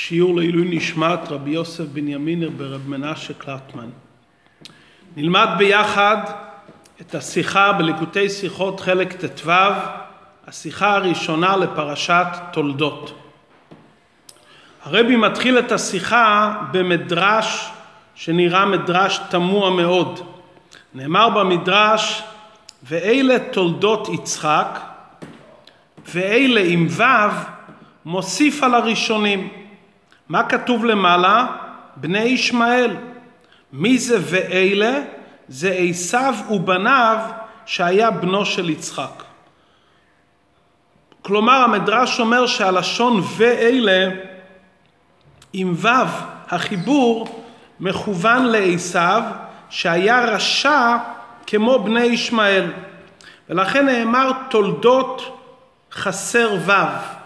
שיעור לעילוי נשמת רבי יוסף בנימין ברב מנשה קלטמן. נלמד ביחד את השיחה בליקוטי שיחות חלק ט"ו, השיחה הראשונה לפרשת תולדות. הרבי מתחיל את השיחה במדרש שנראה מדרש תמוה מאוד. נאמר במדרש, ואלה תולדות יצחק, ואלה עם ו' מוסיף על הראשונים. מה כתוב למעלה? בני ישמעאל. מי זה ואלה? זה עשיו ובניו שהיה בנו של יצחק. כלומר המדרש אומר שהלשון ואלה עם ו' החיבור מכוון לעשיו שהיה רשע כמו בני ישמעאל ולכן נאמר תולדות חסר ו'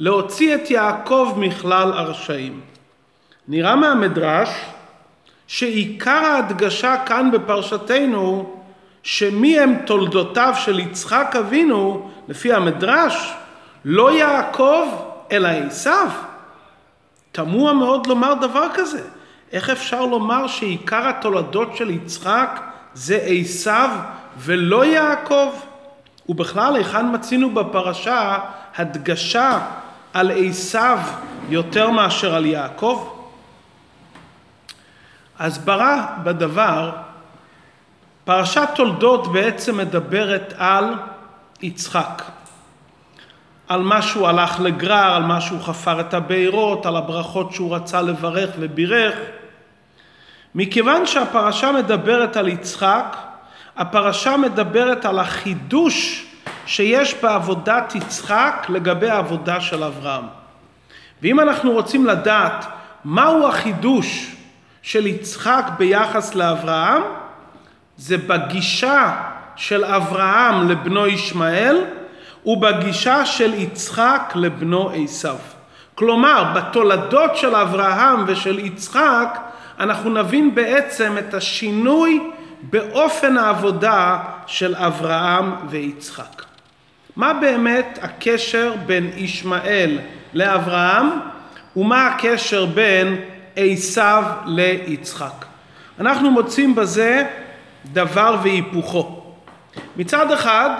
להוציא את יעקב מכלל הרשעים. נראה מהמדרש שעיקר ההדגשה כאן בפרשתנו שמי הם תולדותיו של יצחק אבינו לפי המדרש לא יעקב אלא עשיו. תמוה מאוד לומר דבר כזה. איך אפשר לומר שעיקר התולדות של יצחק זה עשיו ולא יעקב? ובכלל היכן מצינו בפרשה הדגשה על עשיו יותר מאשר על יעקב? הסברה בדבר, פרשת תולדות בעצם מדברת על יצחק, על מה שהוא הלך לגרר, על מה שהוא חפר את הבארות, על הברכות שהוא רצה לברך ובירך. מכיוון שהפרשה מדברת על יצחק, הפרשה מדברת על החידוש שיש בעבודת יצחק לגבי העבודה של אברהם. ואם אנחנו רוצים לדעת מהו החידוש של יצחק ביחס לאברהם, זה בגישה של אברהם לבנו ישמעאל ובגישה של יצחק לבנו עשיו. כלומר, בתולדות של אברהם ושל יצחק אנחנו נבין בעצם את השינוי באופן העבודה של אברהם ויצחק. מה באמת הקשר בין ישמעאל לאברהם ומה הקשר בין עשיו ליצחק. אנחנו מוצאים בזה דבר והיפוכו. מצד אחד,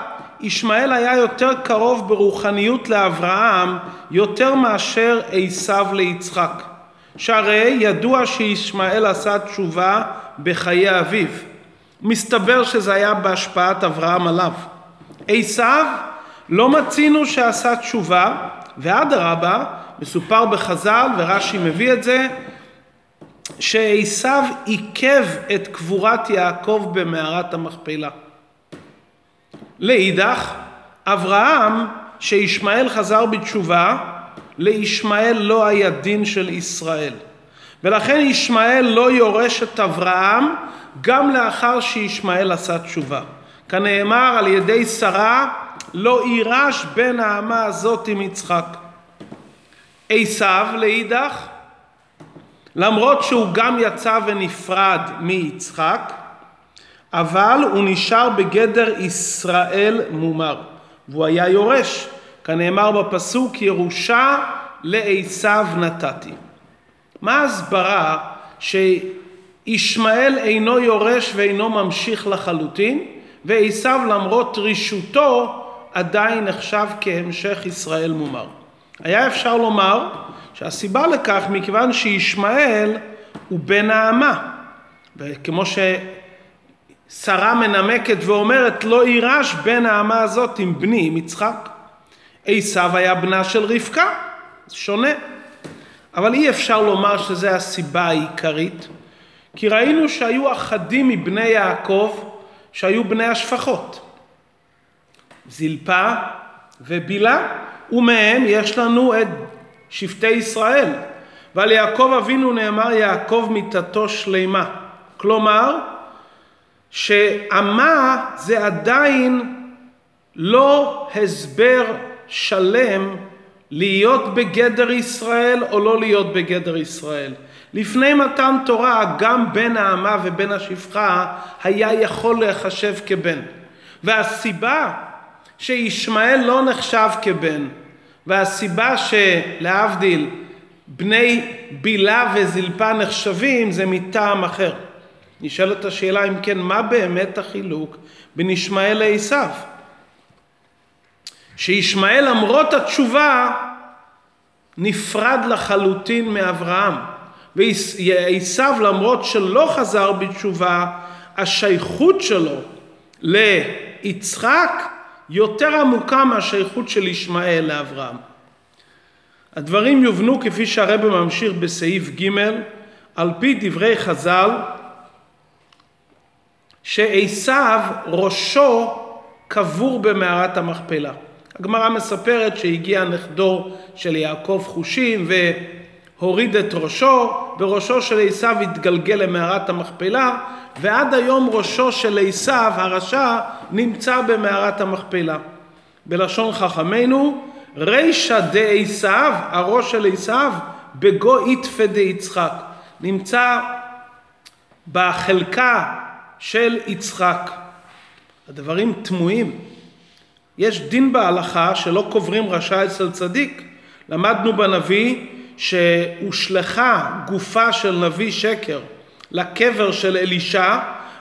ישמעאל היה יותר קרוב ברוחניות לאברהם יותר מאשר עשיו ליצחק. שהרי ידוע שישמעאל עשה תשובה בחיי אביו. מסתבר שזה היה בהשפעת אברהם עליו. עשיו לא מצינו שעשה תשובה, ואדרבה, מסופר בחז"ל, ורש"י מביא את זה, שעשיו עיכב את קבורת יעקב במערת המכפלה. לאידך, אברהם, שישמעאל חזר בתשובה, לישמעאל לא היה דין של ישראל. ולכן ישמעאל לא יורש את אברהם גם לאחר שישמעאל עשה תשובה. כנאמר על ידי שרה לא יירש בין האמה הזאת עם יצחק. עשיו לאידך למרות שהוא גם יצא ונפרד מיצחק, אבל הוא נשאר בגדר ישראל מומר, והוא היה יורש, כנאמר בפסוק ירושה לעשיו נתתי. מה ההסברה שישמעאל אינו יורש ואינו ממשיך לחלוטין, ועשיו למרות רישותו עדיין נחשב כהמשך ישראל מומר. היה אפשר לומר שהסיבה לכך מכיוון שישמעאל הוא בן האמה וכמו ששרה מנמקת ואומרת לא יירש בן האמה הזאת עם בני עם יצחק. עשיו היה בנה של רבקה שונה. אבל אי אפשר לומר שזו הסיבה העיקרית כי ראינו שהיו אחדים מבני יעקב שהיו בני השפחות זלפה ובילה ומהם יש לנו את שבטי ישראל. ועל יעקב אבינו נאמר יעקב מיתתו שלמה. כלומר, שאמה זה עדיין לא הסבר שלם להיות בגדר ישראל או לא להיות בגדר ישראל. לפני מתן תורה גם בן האמה ובן השפחה היה יכול להיחשב כבן. והסיבה שישמעאל לא נחשב כבן והסיבה שלהבדיל בני בילה וזלפה נחשבים זה מטעם אחר. נשאלת השאלה אם כן, מה באמת החילוק בין ישמעאל לעשו? שישמעאל למרות התשובה נפרד לחלוטין מאברהם. ועשו למרות שלא חזר בתשובה, השייכות שלו ליצחק יותר עמוקה מהשייכות של ישמעאל לאברהם. הדברים יובנו כפי שהרבא ממשיך בסעיף ג' על פי דברי חז"ל שעשו ראשו קבור במערת המכפלה. הגמרא מספרת שהגיע נכדו של יעקב חושים והוריד את ראשו, וראשו של עשו התגלגל למערת המכפלה, ועד היום ראשו של עשו הרשע נמצא במערת המכפלה. בלשון חכמינו, רישא דעשו, הראש של עשו, בגו איתפא דיצחק. נמצא בחלקה של יצחק. הדברים תמוהים. יש דין בהלכה שלא קוברים רשע אצל צדיק. למדנו בנביא שהושלכה גופה של נביא שקר לקבר של אלישע,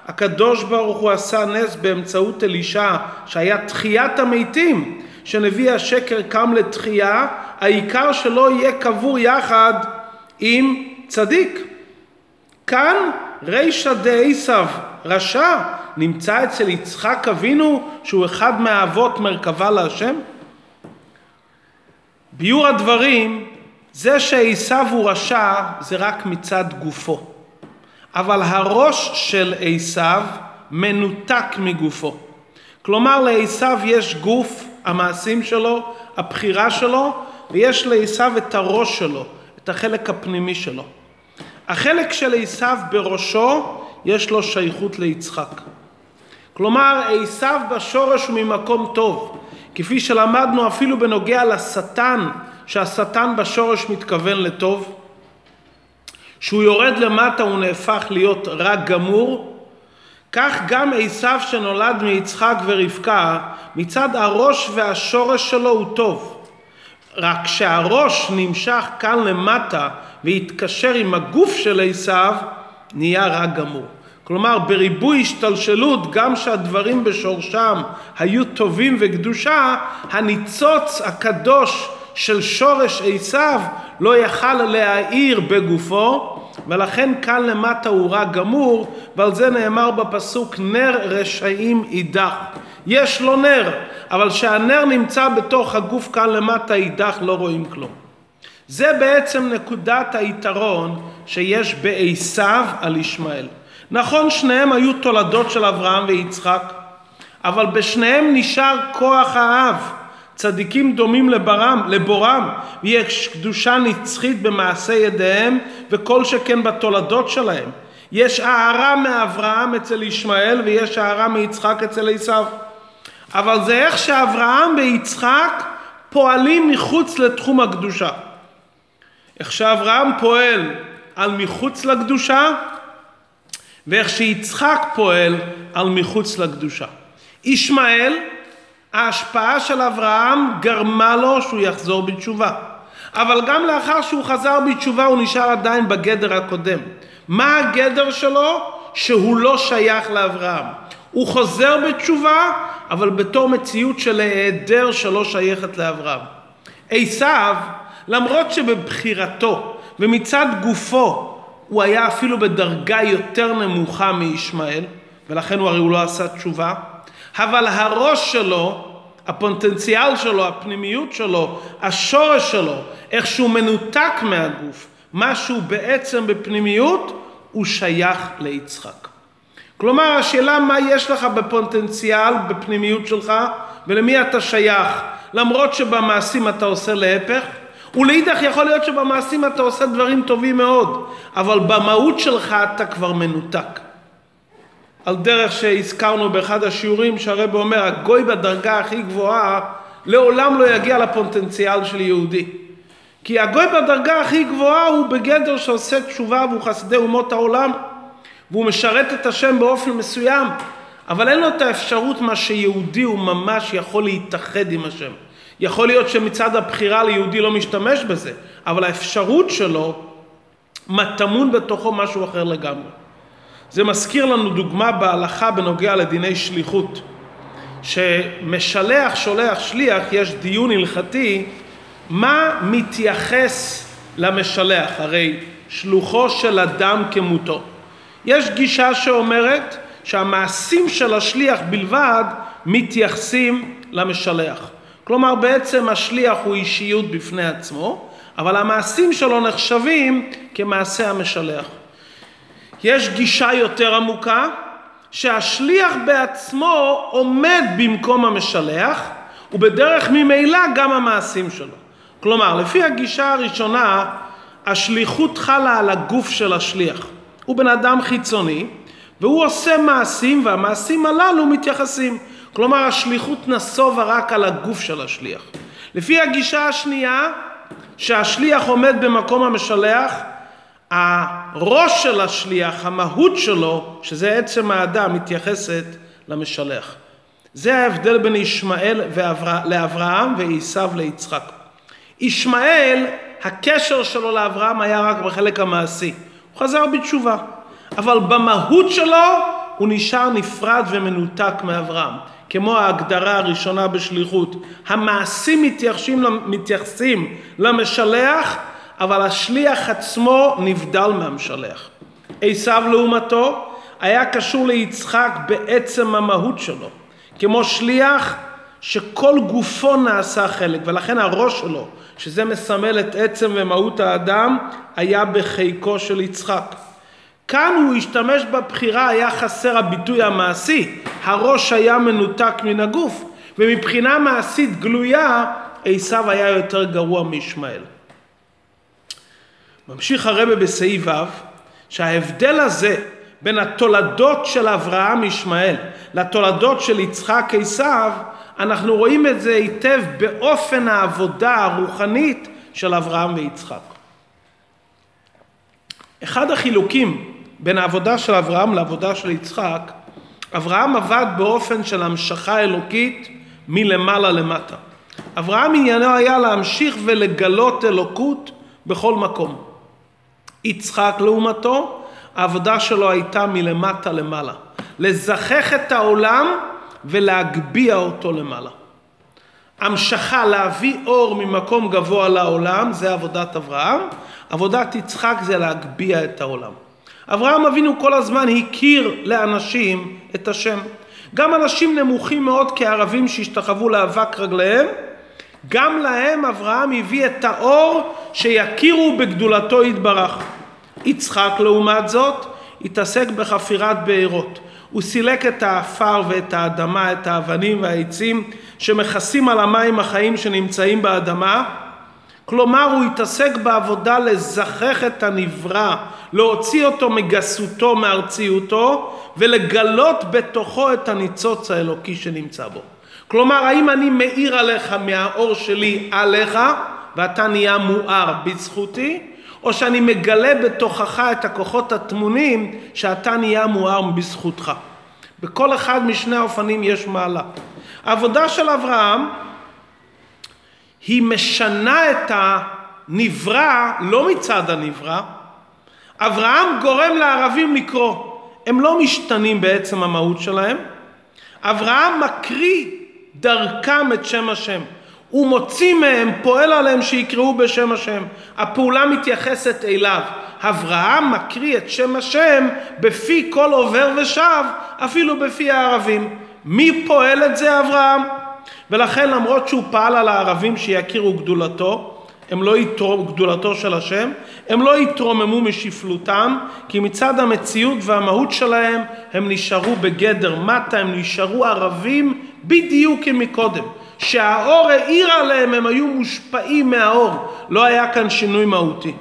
הקדוש ברוך הוא עשה נס באמצעות אלישע שהיה תחיית המתים, שנביא השקר קם לתחייה, העיקר שלא יהיה קבור יחד עם צדיק. כאן רישא דעשו רשע נמצא אצל יצחק אבינו שהוא אחד מהאבות מרכבה להשם? ביור הדברים, זה שעשו הוא רשע זה רק מצד גופו. אבל הראש של עשו מנותק מגופו. כלומר לעשו יש גוף, המעשים שלו, הבחירה שלו, ויש לעשו את הראש שלו, את החלק הפנימי שלו. החלק של עשו בראשו יש לו שייכות ליצחק. כלומר, עשו בשורש הוא ממקום טוב, כפי שלמדנו אפילו בנוגע לשטן, שהשטן בשורש מתכוון לטוב. שהוא יורד למטה הוא נהפך להיות רע גמור, כך גם עשו שנולד מיצחק ורבקה, מצד הראש והשורש שלו הוא טוב. רק שהראש נמשך כאן למטה והתקשר עם הגוף של עשו, נהיה רע גמור. כלומר, בריבוי השתלשלות, גם שהדברים בשורשם היו טובים וקדושה, הניצוץ הקדוש של שורש עשיו לא יכל להאיר בגופו, ולכן כאן למטה הוא רע גמור, ועל זה נאמר בפסוק נר רשעים אידך. יש לו נר, אבל כשהנר נמצא בתוך הגוף כאן למטה אידך לא רואים כלום. זה בעצם נקודת היתרון שיש בעשיו על ישמעאל. נכון שניהם היו תולדות של אברהם ויצחק, אבל בשניהם נשאר כוח האב. צדיקים דומים לברם, לבורם, ויש קדושה נצחית במעשה ידיהם, וכל שכן בתולדות שלהם. יש הערה מאברהם אצל ישמעאל, ויש הערה מיצחק אצל עשיו. אבל זה איך שאברהם ויצחק פועלים מחוץ לתחום הקדושה. איך שאברהם פועל על מחוץ לקדושה, ואיך שיצחק פועל על מחוץ לקדושה. ישמעאל, ההשפעה של אברהם גרמה לו שהוא יחזור בתשובה. אבל גם לאחר שהוא חזר בתשובה הוא נשאר עדיין בגדר הקודם. מה הגדר שלו? שהוא לא שייך לאברהם. הוא חוזר בתשובה, אבל בתור מציאות של היעדר שלא שייכת לאברהם. עשיו, למרות שבבחירתו ומצד גופו הוא היה אפילו בדרגה יותר נמוכה מישמעאל, ולכן הוא הרי הוא לא עשה תשובה, אבל הראש שלו, הפוטנציאל שלו, הפנימיות שלו, השורש שלו, איך שהוא מנותק מהגוף, משהו בעצם בפנימיות, הוא שייך ליצחק. כלומר, השאלה מה יש לך בפוטנציאל, בפנימיות שלך, ולמי אתה שייך, למרות שבמעשים אתה עושה להפך, ולאידך יכול להיות שבמעשים אתה עושה דברים טובים מאוד, אבל במהות שלך אתה כבר מנותק. על דרך שהזכרנו באחד השיעורים שהרב אומר, הגוי בדרגה הכי גבוהה לעולם לא יגיע לפוטנציאל של יהודי. כי הגוי בדרגה הכי גבוהה הוא בגדר שעושה תשובה והוא חסדי אומות העולם והוא משרת את השם באופן מסוים, אבל אין לו את האפשרות מה שיהודי הוא ממש יכול להתאחד עם השם. יכול להיות שמצד הבחירה ליהודי לא משתמש בזה, אבל האפשרות שלו, מה טמון בתוכו משהו אחר לגמרי. זה מזכיר לנו דוגמה בהלכה בנוגע לדיני שליחות. שמשלח שולח שליח יש דיון הלכתי מה מתייחס למשלח, הרי שלוחו של אדם כמותו. יש גישה שאומרת שהמעשים של השליח בלבד מתייחסים למשלח. כלומר בעצם השליח הוא אישיות בפני עצמו, אבל המעשים שלו נחשבים כמעשה המשלח. יש גישה יותר עמוקה שהשליח בעצמו עומד במקום המשלח ובדרך ממילא גם המעשים שלו. כלומר, לפי הגישה הראשונה, השליחות חלה על הגוף של השליח. הוא בן אדם חיצוני, והוא עושה מעשים, והמעשים הללו מתייחסים. כלומר, השליחות נסובה רק על הגוף של השליח. לפי הגישה השנייה, שהשליח עומד במקום המשלח, הראש של השליח, המהות שלו, שזה עצם האדם, מתייחסת למשלח. זה ההבדל בין ישמעאל לאברהם ועשיו ליצחק. ישמעאל, הקשר שלו לאברהם היה רק בחלק המעשי. הוא חזר בתשובה. אבל במהות שלו הוא נשאר נפרד ומנותק מאברהם. כמו ההגדרה הראשונה בשליחות. המעשים מתייחסים, מתייחסים למשלח, אבל השליח עצמו נבדל מהמשלח. עשיו לעומתו היה קשור ליצחק בעצם המהות שלו. כמו שליח שכל גופו נעשה חלק, ולכן הראש שלו, שזה מסמל את עצם ומהות האדם, היה בחיקו של יצחק. כאן הוא השתמש בבחירה, היה חסר הביטוי המעשי, הראש היה מנותק מן הגוף, ומבחינה מעשית גלויה, עשיו היה יותר גרוע מישמעאל. ממשיך הרבה בסעיף ו', שההבדל הזה בין התולדות של אברהם ישמעאל לתולדות של יצחק עשיו, אנחנו רואים את זה היטב באופן העבודה הרוחנית של אברהם ויצחק. אחד החילוקים בין העבודה של אברהם לעבודה של יצחק, אברהם עבד באופן של המשכה אלוקית מלמעלה למטה. אברהם עניינו היה להמשיך ולגלות אלוקות בכל מקום. יצחק לעומתו, העבודה שלו הייתה מלמטה למעלה. לזכך את העולם ולהגביה אותו למעלה. המשכה להביא אור ממקום גבוה לעולם זה עבודת אברהם, עבודת יצחק זה להגביה את העולם. אברהם אבינו כל הזמן הכיר לאנשים את השם. גם אנשים נמוכים מאוד כערבים שהשתחוו לאבק רגליהם, גם להם אברהם הביא את האור שיכירו בגדולתו יתברך. יצחק לעומת זאת התעסק בחפירת בארות. הוא סילק את האפר ואת האדמה, את האבנים והעצים שמכסים על המים החיים שנמצאים באדמה. כלומר הוא התעסק בעבודה לזכך את הנברא, להוציא אותו מגסותו, מארציותו, ולגלות בתוכו את הניצוץ האלוקי שנמצא בו. כלומר, האם אני מאיר עליך מהאור שלי עליך, ואתה נהיה מואר בזכותי, או שאני מגלה בתוכך את הכוחות הטמונים שאתה נהיה מואר בזכותך. בכל אחד משני האופנים יש מעלה. העבודה של אברהם היא משנה את הנברא לא מצד הנברא. אברהם גורם לערבים לקרוא. הם לא משתנים בעצם המהות שלהם. אברהם מקריא דרכם את שם השם. הוא מוציא מהם, פועל עליהם שיקראו בשם השם. הפעולה מתייחסת אליו. אברהם מקריא את שם השם בפי כל עובר ושב, אפילו בפי הערבים. מי פועל את זה אברהם? ולכן למרות שהוא פעל על הערבים שיכירו גדולתו, הם לא יתרום, גדולתו של השם, הם לא יתרוממו משפלותם, כי מצד המציאות והמהות שלהם הם נשארו בגדר מטה, הם נשארו ערבים בדיוק כמקודם. שהאור האיר עליהם, הם היו מושפעים מהאור, לא היה כאן שינוי מהותי.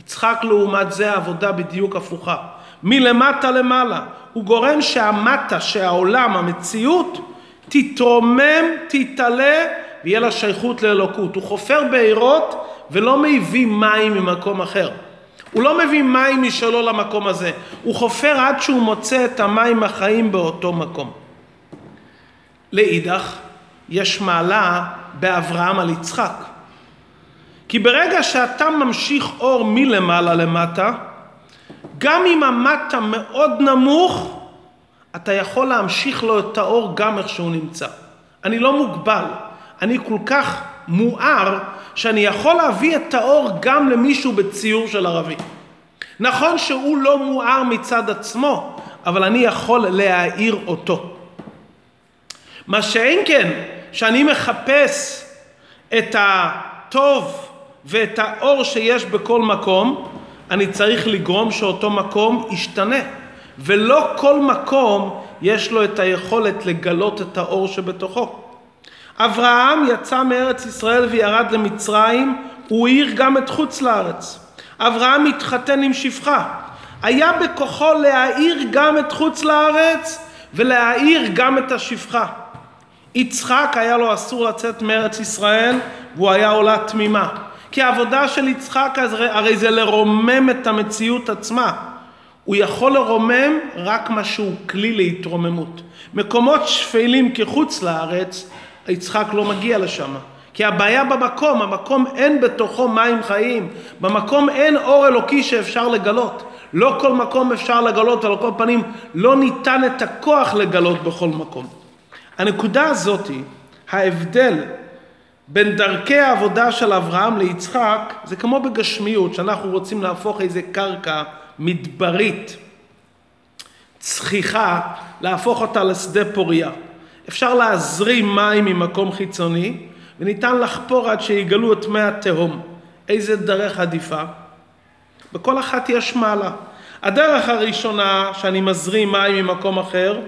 יצחק לעומת זה עבודה בדיוק הפוכה. מלמטה למעלה. הוא גורם שהמטה, שהעולם, המציאות, תתרומם, תתעלה ויהיה לה שייכות לאלוקות. הוא חופר בארות ולא מביא מים ממקום אחר. הוא לא מביא מים משלו למקום הזה. הוא חופר עד שהוא מוצא את המים החיים באותו מקום. לאידך, יש מעלה באברהם על יצחק. כי ברגע שאתה ממשיך אור מלמעלה למטה, גם אם המטה מאוד נמוך, אתה יכול להמשיך לו את האור גם איך שהוא נמצא. אני לא מוגבל, אני כל כך מואר, שאני יכול להביא את האור גם למישהו בציור של ערבי. נכון שהוא לא מואר מצד עצמו, אבל אני יכול להאיר אותו. מה שאין כן, שאני מחפש את הטוב ואת האור שיש בכל מקום, אני צריך לגרום שאותו מקום ישתנה. ולא כל מקום יש לו את היכולת לגלות את האור שבתוכו. אברהם יצא מארץ ישראל וירד למצרים, הוא האיר גם את חוץ לארץ. אברהם התחתן עם שפחה. היה בכוחו להאיר גם את חוץ לארץ ולהאיר גם את השפחה. יצחק היה לו אסור לצאת מארץ ישראל והוא היה עולה תמימה. כי העבודה של יצחק הרי זה לרומם את המציאות עצמה. הוא יכול לרומם רק מה שהוא כלי להתרוממות. מקומות שפלים כחוץ לארץ, יצחק לא מגיע לשם. כי הבעיה במקום, המקום אין בתוכו מים חיים, במקום אין אור אלוקי שאפשר לגלות. לא כל מקום אפשר לגלות, על כל פנים לא ניתן את הכוח לגלות בכל מקום. הנקודה הזאת, ההבדל בין דרכי העבודה של אברהם ליצחק, זה כמו בגשמיות, שאנחנו רוצים להפוך איזה קרקע מדברית, צחיחה, להפוך אותה לשדה פוריה. אפשר להזרים מים ממקום חיצוני, וניתן לחפור עד שיגלו את מי התהום. איזה דרך עדיפה? בכל אחת יש מעלה. הדרך הראשונה, שאני מזרים מים ממקום אחר,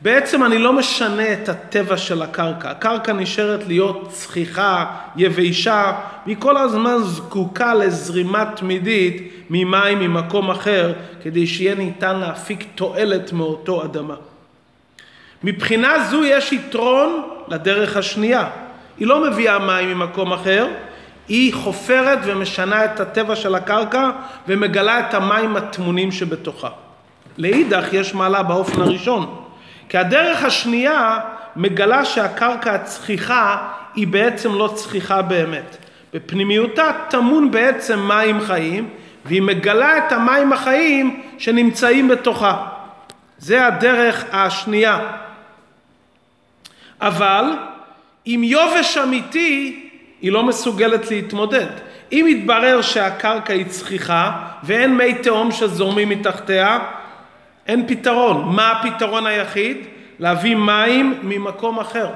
בעצם אני לא משנה את הטבע של הקרקע. הקרקע נשארת להיות צחיחה, יבשה, והיא כל הזמן זקוקה לזרימה תמידית ממים ממקום אחר, כדי שיהיה ניתן להפיק תועלת מאותו אדמה. מבחינה זו יש יתרון לדרך השנייה. היא לא מביאה מים ממקום אחר, היא חופרת ומשנה את הטבע של הקרקע ומגלה את המים הטמונים שבתוכה. לאידך יש מעלה באופן הראשון. כי הדרך השנייה מגלה שהקרקע הצחיחה היא בעצם לא צחיחה באמת. בפנימיותה טמון בעצם מים חיים, והיא מגלה את המים החיים שנמצאים בתוכה. זה הדרך השנייה. אבל עם יובש אמיתי היא לא מסוגלת להתמודד. אם יתברר שהקרקע היא צחיחה ואין מי תהום שזורמים מתחתיה, אין פתרון. מה הפתרון היחיד? להביא מים ממקום אחר.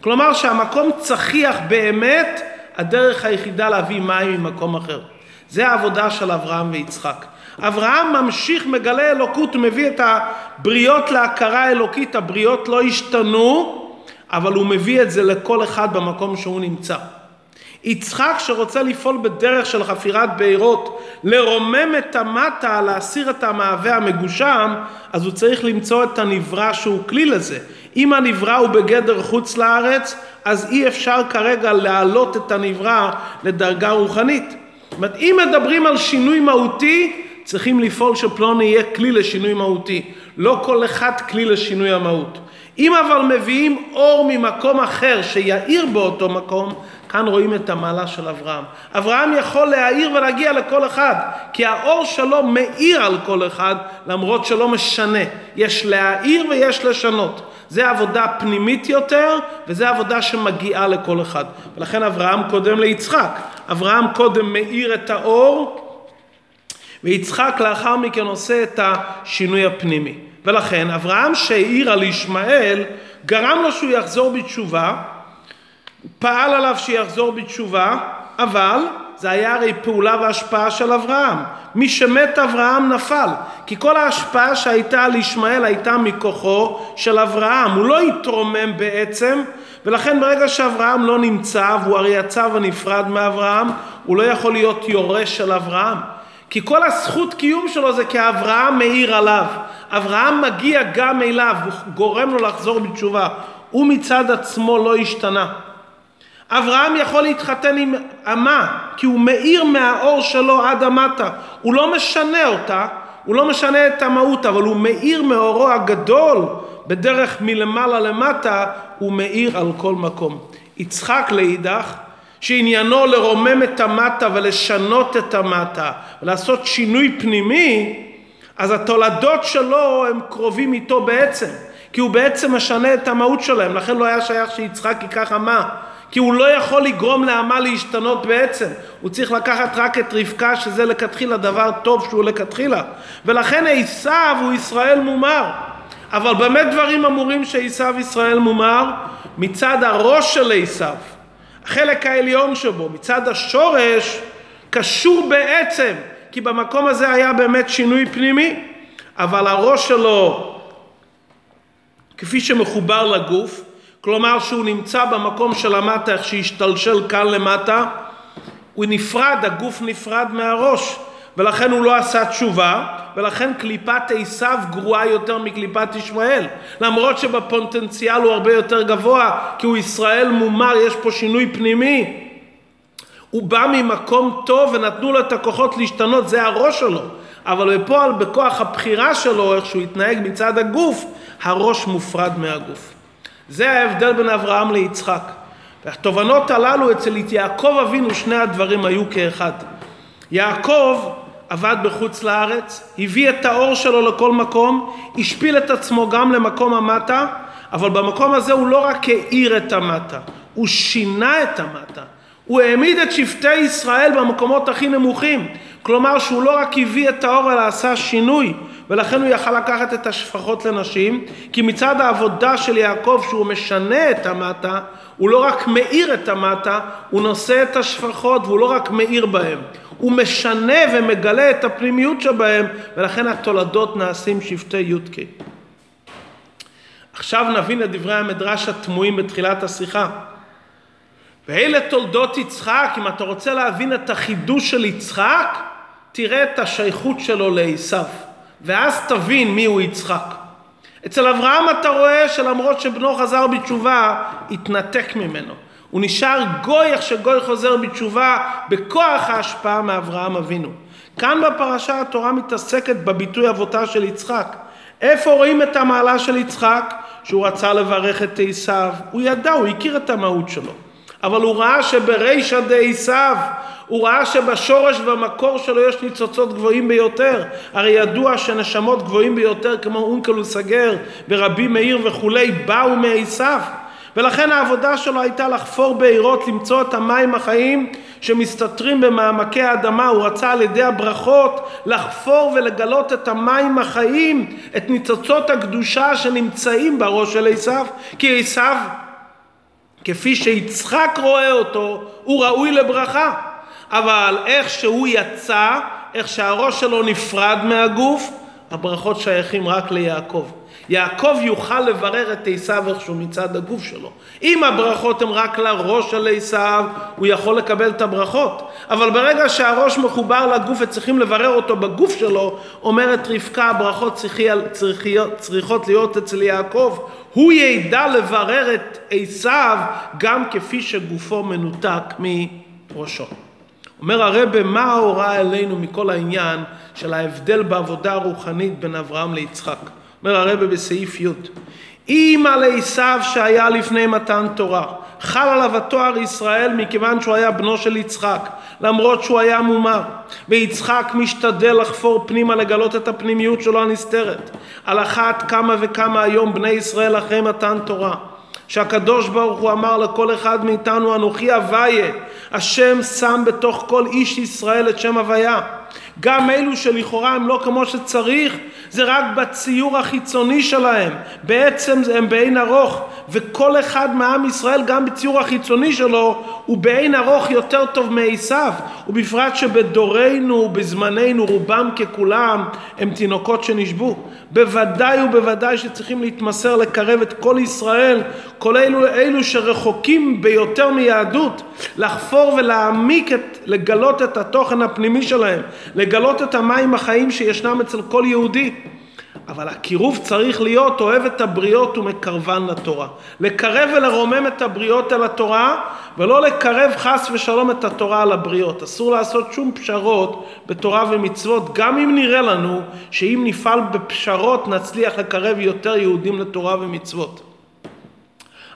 כלומר שהמקום צחיח באמת, הדרך היחידה להביא מים ממקום אחר. זה העבודה של אברהם ויצחק. אברהם ממשיך, מגלה אלוקות, מביא את הבריות להכרה אלוקית, הבריות לא השתנו, אבל הוא מביא את זה לכל אחד במקום שהוא נמצא. יצחק שרוצה לפעול בדרך של חפירת בארות, לרומם את המטה, להסיר את המהווה המגושם, אז הוא צריך למצוא את הנברא שהוא כלי לזה. אם הנברא הוא בגדר חוץ לארץ, אז אי אפשר כרגע להעלות את הנברא לדרגה רוחנית. זאת אומרת, אם מדברים על שינוי מהותי, צריכים לפעול שפלוני יהיה כלי לשינוי מהותי. לא כל אחד כלי לשינוי המהות. אם אבל מביאים אור ממקום אחר שיאיר באותו מקום, כאן רואים את המעלה של אברהם. אברהם יכול להאיר ולהגיע לכל אחד, כי האור שלו מאיר על כל אחד, למרות שלא משנה. יש להאיר ויש לשנות. זה עבודה פנימית יותר, וזה עבודה שמגיעה לכל אחד. ולכן אברהם קודם ליצחק. אברהם קודם מאיר את האור, ויצחק לאחר מכן עושה את השינוי הפנימי. ולכן אברהם שהעיר על ישמעאל, גרם לו שהוא יחזור בתשובה, פעל עליו שיחזור בתשובה, אבל זה היה הרי פעולה והשפעה של אברהם. מי שמת אברהם נפל, כי כל ההשפעה שהייתה על ישמעאל הייתה מכוחו של אברהם. הוא לא התרומם בעצם, ולכן ברגע שאברהם לא נמצא, והוא הרי יצא ונפרד מאברהם, הוא לא יכול להיות יורש של אברהם. כי כל הזכות קיום שלו זה כי אברהם מאיר עליו. אברהם מגיע גם אליו, הוא גורם לו לחזור בתשובה. הוא מצד עצמו לא השתנה. אברהם יכול להתחתן עם אמה, כי הוא מאיר מהאור שלו עד המטה. הוא לא משנה אותה, הוא לא משנה את המהות, אבל הוא מאיר מאורו הגדול, בדרך מלמעלה למטה, הוא מאיר על כל מקום. יצחק לאידך, שעניינו לרומם את המטה ולשנות את המטה ולעשות שינוי פנימי, אז התולדות שלו הם קרובים איתו בעצם, כי הוא בעצם משנה את המהות שלהם, לכן לא היה שייך שיצחק ייקח אמה, כי הוא לא יכול לגרום לאמה להשתנות בעצם, הוא צריך לקחת רק את רבקה שזה לכתחילה דבר טוב שהוא לכתחילה, ולכן עשיו הוא ישראל מומר, אבל באמת דברים אמורים שעשיו ישראל מומר מצד הראש של עשיו, החלק העליון שבו, מצד השורש, קשור בעצם כי במקום הזה היה באמת שינוי פנימי, אבל הראש שלו, כפי שמחובר לגוף, כלומר שהוא נמצא במקום של המטה, איך שהשתלשל כאן למטה, הוא נפרד, הגוף נפרד מהראש, ולכן הוא לא עשה תשובה, ולכן קליפת עשיו גרועה יותר מקליפת ישמעאל, למרות שבפוטנציאל הוא הרבה יותר גבוה, כי הוא ישראל מומר, יש פה שינוי פנימי. הוא בא ממקום טוב ונתנו לו את הכוחות להשתנות, זה הראש שלו. אבל בפועל, בכוח הבחירה שלו, איך שהוא התנהג מצד הגוף, הראש מופרד מהגוף. זה ההבדל בין אברהם ליצחק. והתובנות הללו אצל יעקב אבינו, שני הדברים היו כאחד. יעקב עבד בחוץ לארץ, הביא את האור שלו לכל מקום, השפיל את עצמו גם למקום המטה, אבל במקום הזה הוא לא רק האיר את המטה, הוא שינה את המטה. הוא העמיד את שבטי ישראל במקומות הכי נמוכים. כלומר שהוא לא רק הביא את האור אלא עשה שינוי ולכן הוא יכל לקחת את השפחות לנשים כי מצד העבודה של יעקב שהוא משנה את המטה הוא לא רק מאיר את המטה הוא נושא את השפחות והוא לא רק מאיר בהם. הוא משנה ומגלה את הפנימיות שבהם ולכן התולדות נעשים שבטי י"ק עכשיו נבין את דברי המדרש התמוהים בתחילת השיחה. ואלה תולדות יצחק, אם אתה רוצה להבין את החידוש של יצחק, תראה את השייכות שלו לעשיו, ואז תבין מיהו יצחק. אצל אברהם אתה רואה שלמרות שבנו חזר בתשובה, התנתק ממנו. הוא נשאר גוי איך שגוי חוזר בתשובה בכוח ההשפעה מאברהם אבינו. כאן בפרשה התורה מתעסקת בביטוי אבותה של יצחק. איפה רואים את המעלה של יצחק? שהוא רצה לברך את עשיו, הוא ידע, הוא הכיר את המהות שלו. אבל הוא ראה שברישא דעשיו, הוא ראה שבשורש ובמקור שלו יש ניצוצות גבוהים ביותר. הרי ידוע שנשמות גבוהים ביותר כמו אונקלוס הגר ורבי מאיר וכולי באו מעשיו. ולכן העבודה שלו הייתה לחפור בעירות, למצוא את המים החיים שמסתתרים במעמקי האדמה. הוא רצה על ידי הברכות לחפור ולגלות את המים החיים, את ניצוצות הקדושה שנמצאים בראש של עשיו. כי עשיו כפי שיצחק רואה אותו, הוא ראוי לברכה. אבל איך שהוא יצא, איך שהראש שלו נפרד מהגוף, הברכות שייכים רק ליעקב. יעקב יוכל לברר את עשיו איכשהו מצד הגוף שלו. אם הברכות הן רק לראש של עשיו, הוא יכול לקבל את הברכות. אבל ברגע שהראש מחובר לגוף וצריכים לברר אותו בגוף שלו, אומרת רבקה, הברכות צריכות להיות אצל יעקב. הוא ידע לברר את עשיו גם כפי שגופו מנותק מראשו. אומר הרבה, מה ההוראה אלינו מכל העניין של ההבדל בעבודה הרוחנית בין אברהם ליצחק? אומר הרבה בסעיף י' אם על עשיו שהיה לפני מתן תורה חל עליו התואר ישראל מכיוון שהוא היה בנו של יצחק למרות שהוא היה מומר. ויצחק משתדל לחפור פנימה לגלות את הפנימיות שלו הנסתרת על אחת כמה וכמה היום בני ישראל אחרי מתן תורה. שהקדוש ברוך הוא אמר לכל אחד מאיתנו אנוכי אביה השם שם בתוך כל איש ישראל את שם הוויה גם אלו שלכאורה הם לא כמו שצריך זה רק בציור החיצוני שלהם. בעצם הם בעין ארוך וכל אחד מעם ישראל גם בציור החיצוני שלו הוא בעין ארוך יותר טוב מעשיו. ובפרט שבדורנו ובזמננו רובם ככולם הם תינוקות שנשבו. בוודאי ובוודאי שצריכים להתמסר לקרב את כל ישראל כל אלו, אלו שרחוקים ביותר מיהדות לחפור ולהעמיק את, לגלות את התוכן הפנימי שלהם לגלות את המים החיים שישנם אצל כל יהודי אבל הקירוב צריך להיות אוהב את הבריות ומקרבן לתורה. לקרב ולרומם את הבריות אל התורה, ולא לקרב חס ושלום את התורה על הבריות. אסור לעשות שום פשרות בתורה ומצוות, גם אם נראה לנו שאם נפעל בפשרות נצליח לקרב יותר יהודים לתורה ומצוות.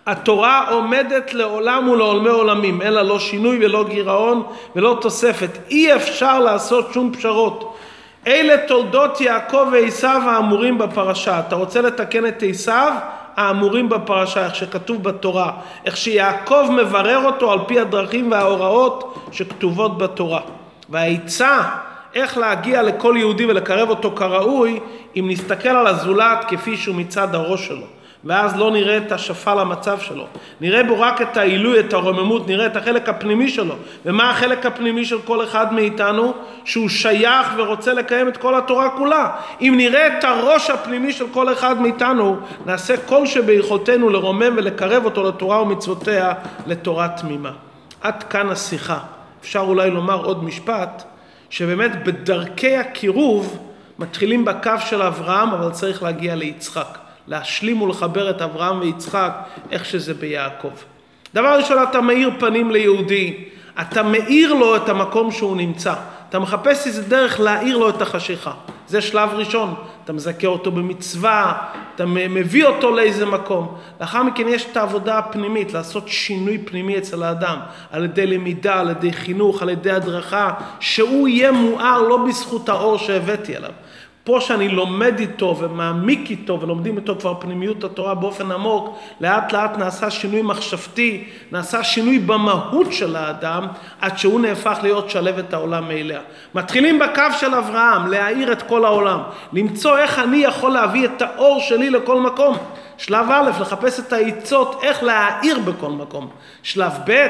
התורה עומדת לעולם ולעולמי עולמים, לה לא שינוי ולא גירעון ולא תוספת. אי אפשר לעשות שום פשרות. אלה תולדות יעקב ועשיו האמורים בפרשה. אתה רוצה לתקן את עשיו? האמורים בפרשה, איך שכתוב בתורה, איך שיעקב מברר אותו על פי הדרכים וההוראות שכתובות בתורה. והעצה איך להגיע לכל יהודי ולקרב אותו כראוי, אם נסתכל על הזולת כפי שהוא מצד הראש שלו. ואז לא נראה את השפל המצב שלו. נראה בו רק את העילוי, את הרוממות, נראה את החלק הפנימי שלו. ומה החלק הפנימי של כל אחד מאיתנו? שהוא שייך ורוצה לקיים את כל התורה כולה. אם נראה את הראש הפנימי של כל אחד מאיתנו, נעשה כל שביכולתנו לרומם ולקרב אותו לתורה ומצוותיה, לתורה תמימה. עד כאן השיחה. אפשר אולי לומר עוד משפט, שבאמת בדרכי הקירוב מתחילים בקו של אברהם, אבל צריך להגיע ליצחק. להשלים ולחבר את אברהם ויצחק, איך שזה ביעקב. דבר ראשון, אתה מאיר פנים ליהודי, אתה מאיר לו את המקום שהוא נמצא. אתה מחפש איזה דרך להאיר לו את החשיכה. זה שלב ראשון. אתה מזכה אותו במצווה, אתה מביא אותו לאיזה מקום. לאחר מכן יש את העבודה הפנימית, לעשות שינוי פנימי אצל האדם, על ידי למידה, על ידי חינוך, על ידי הדרכה, שהוא יהיה מואר לא בזכות האור שהבאתי עליו. פה שאני לומד איתו ומעמיק איתו ולומדים איתו כבר פנימיות התורה באופן עמוק, לאט לאט נעשה שינוי מחשבתי, נעשה שינוי במהות של האדם, עד שהוא נהפך להיות שלבת העולם מאליה. מתחילים בקו של אברהם, להאיר את כל העולם, למצוא איך אני יכול להביא את האור שלי לכל מקום. שלב א', לחפש את העיצות, איך להאיר בכל מקום. שלב ב',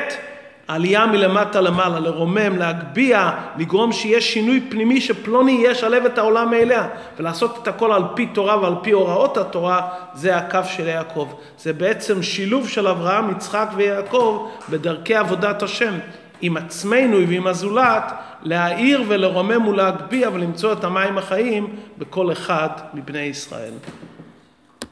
העלייה מלמטה למעלה, לרומם, להגביה, לגרום שיש שינוי פנימי שפלוני יהיה שלב את העולם מאליה ולעשות את הכל על פי תורה ועל פי הוראות התורה, זה הקו של יעקב. זה בעצם שילוב של אברהם, יצחק ויעקב בדרכי עבודת השם. עם עצמנו ועם הזולת, להאיר ולרומם ולהגביה ולמצוא את המים החיים בכל אחד מבני ישראל.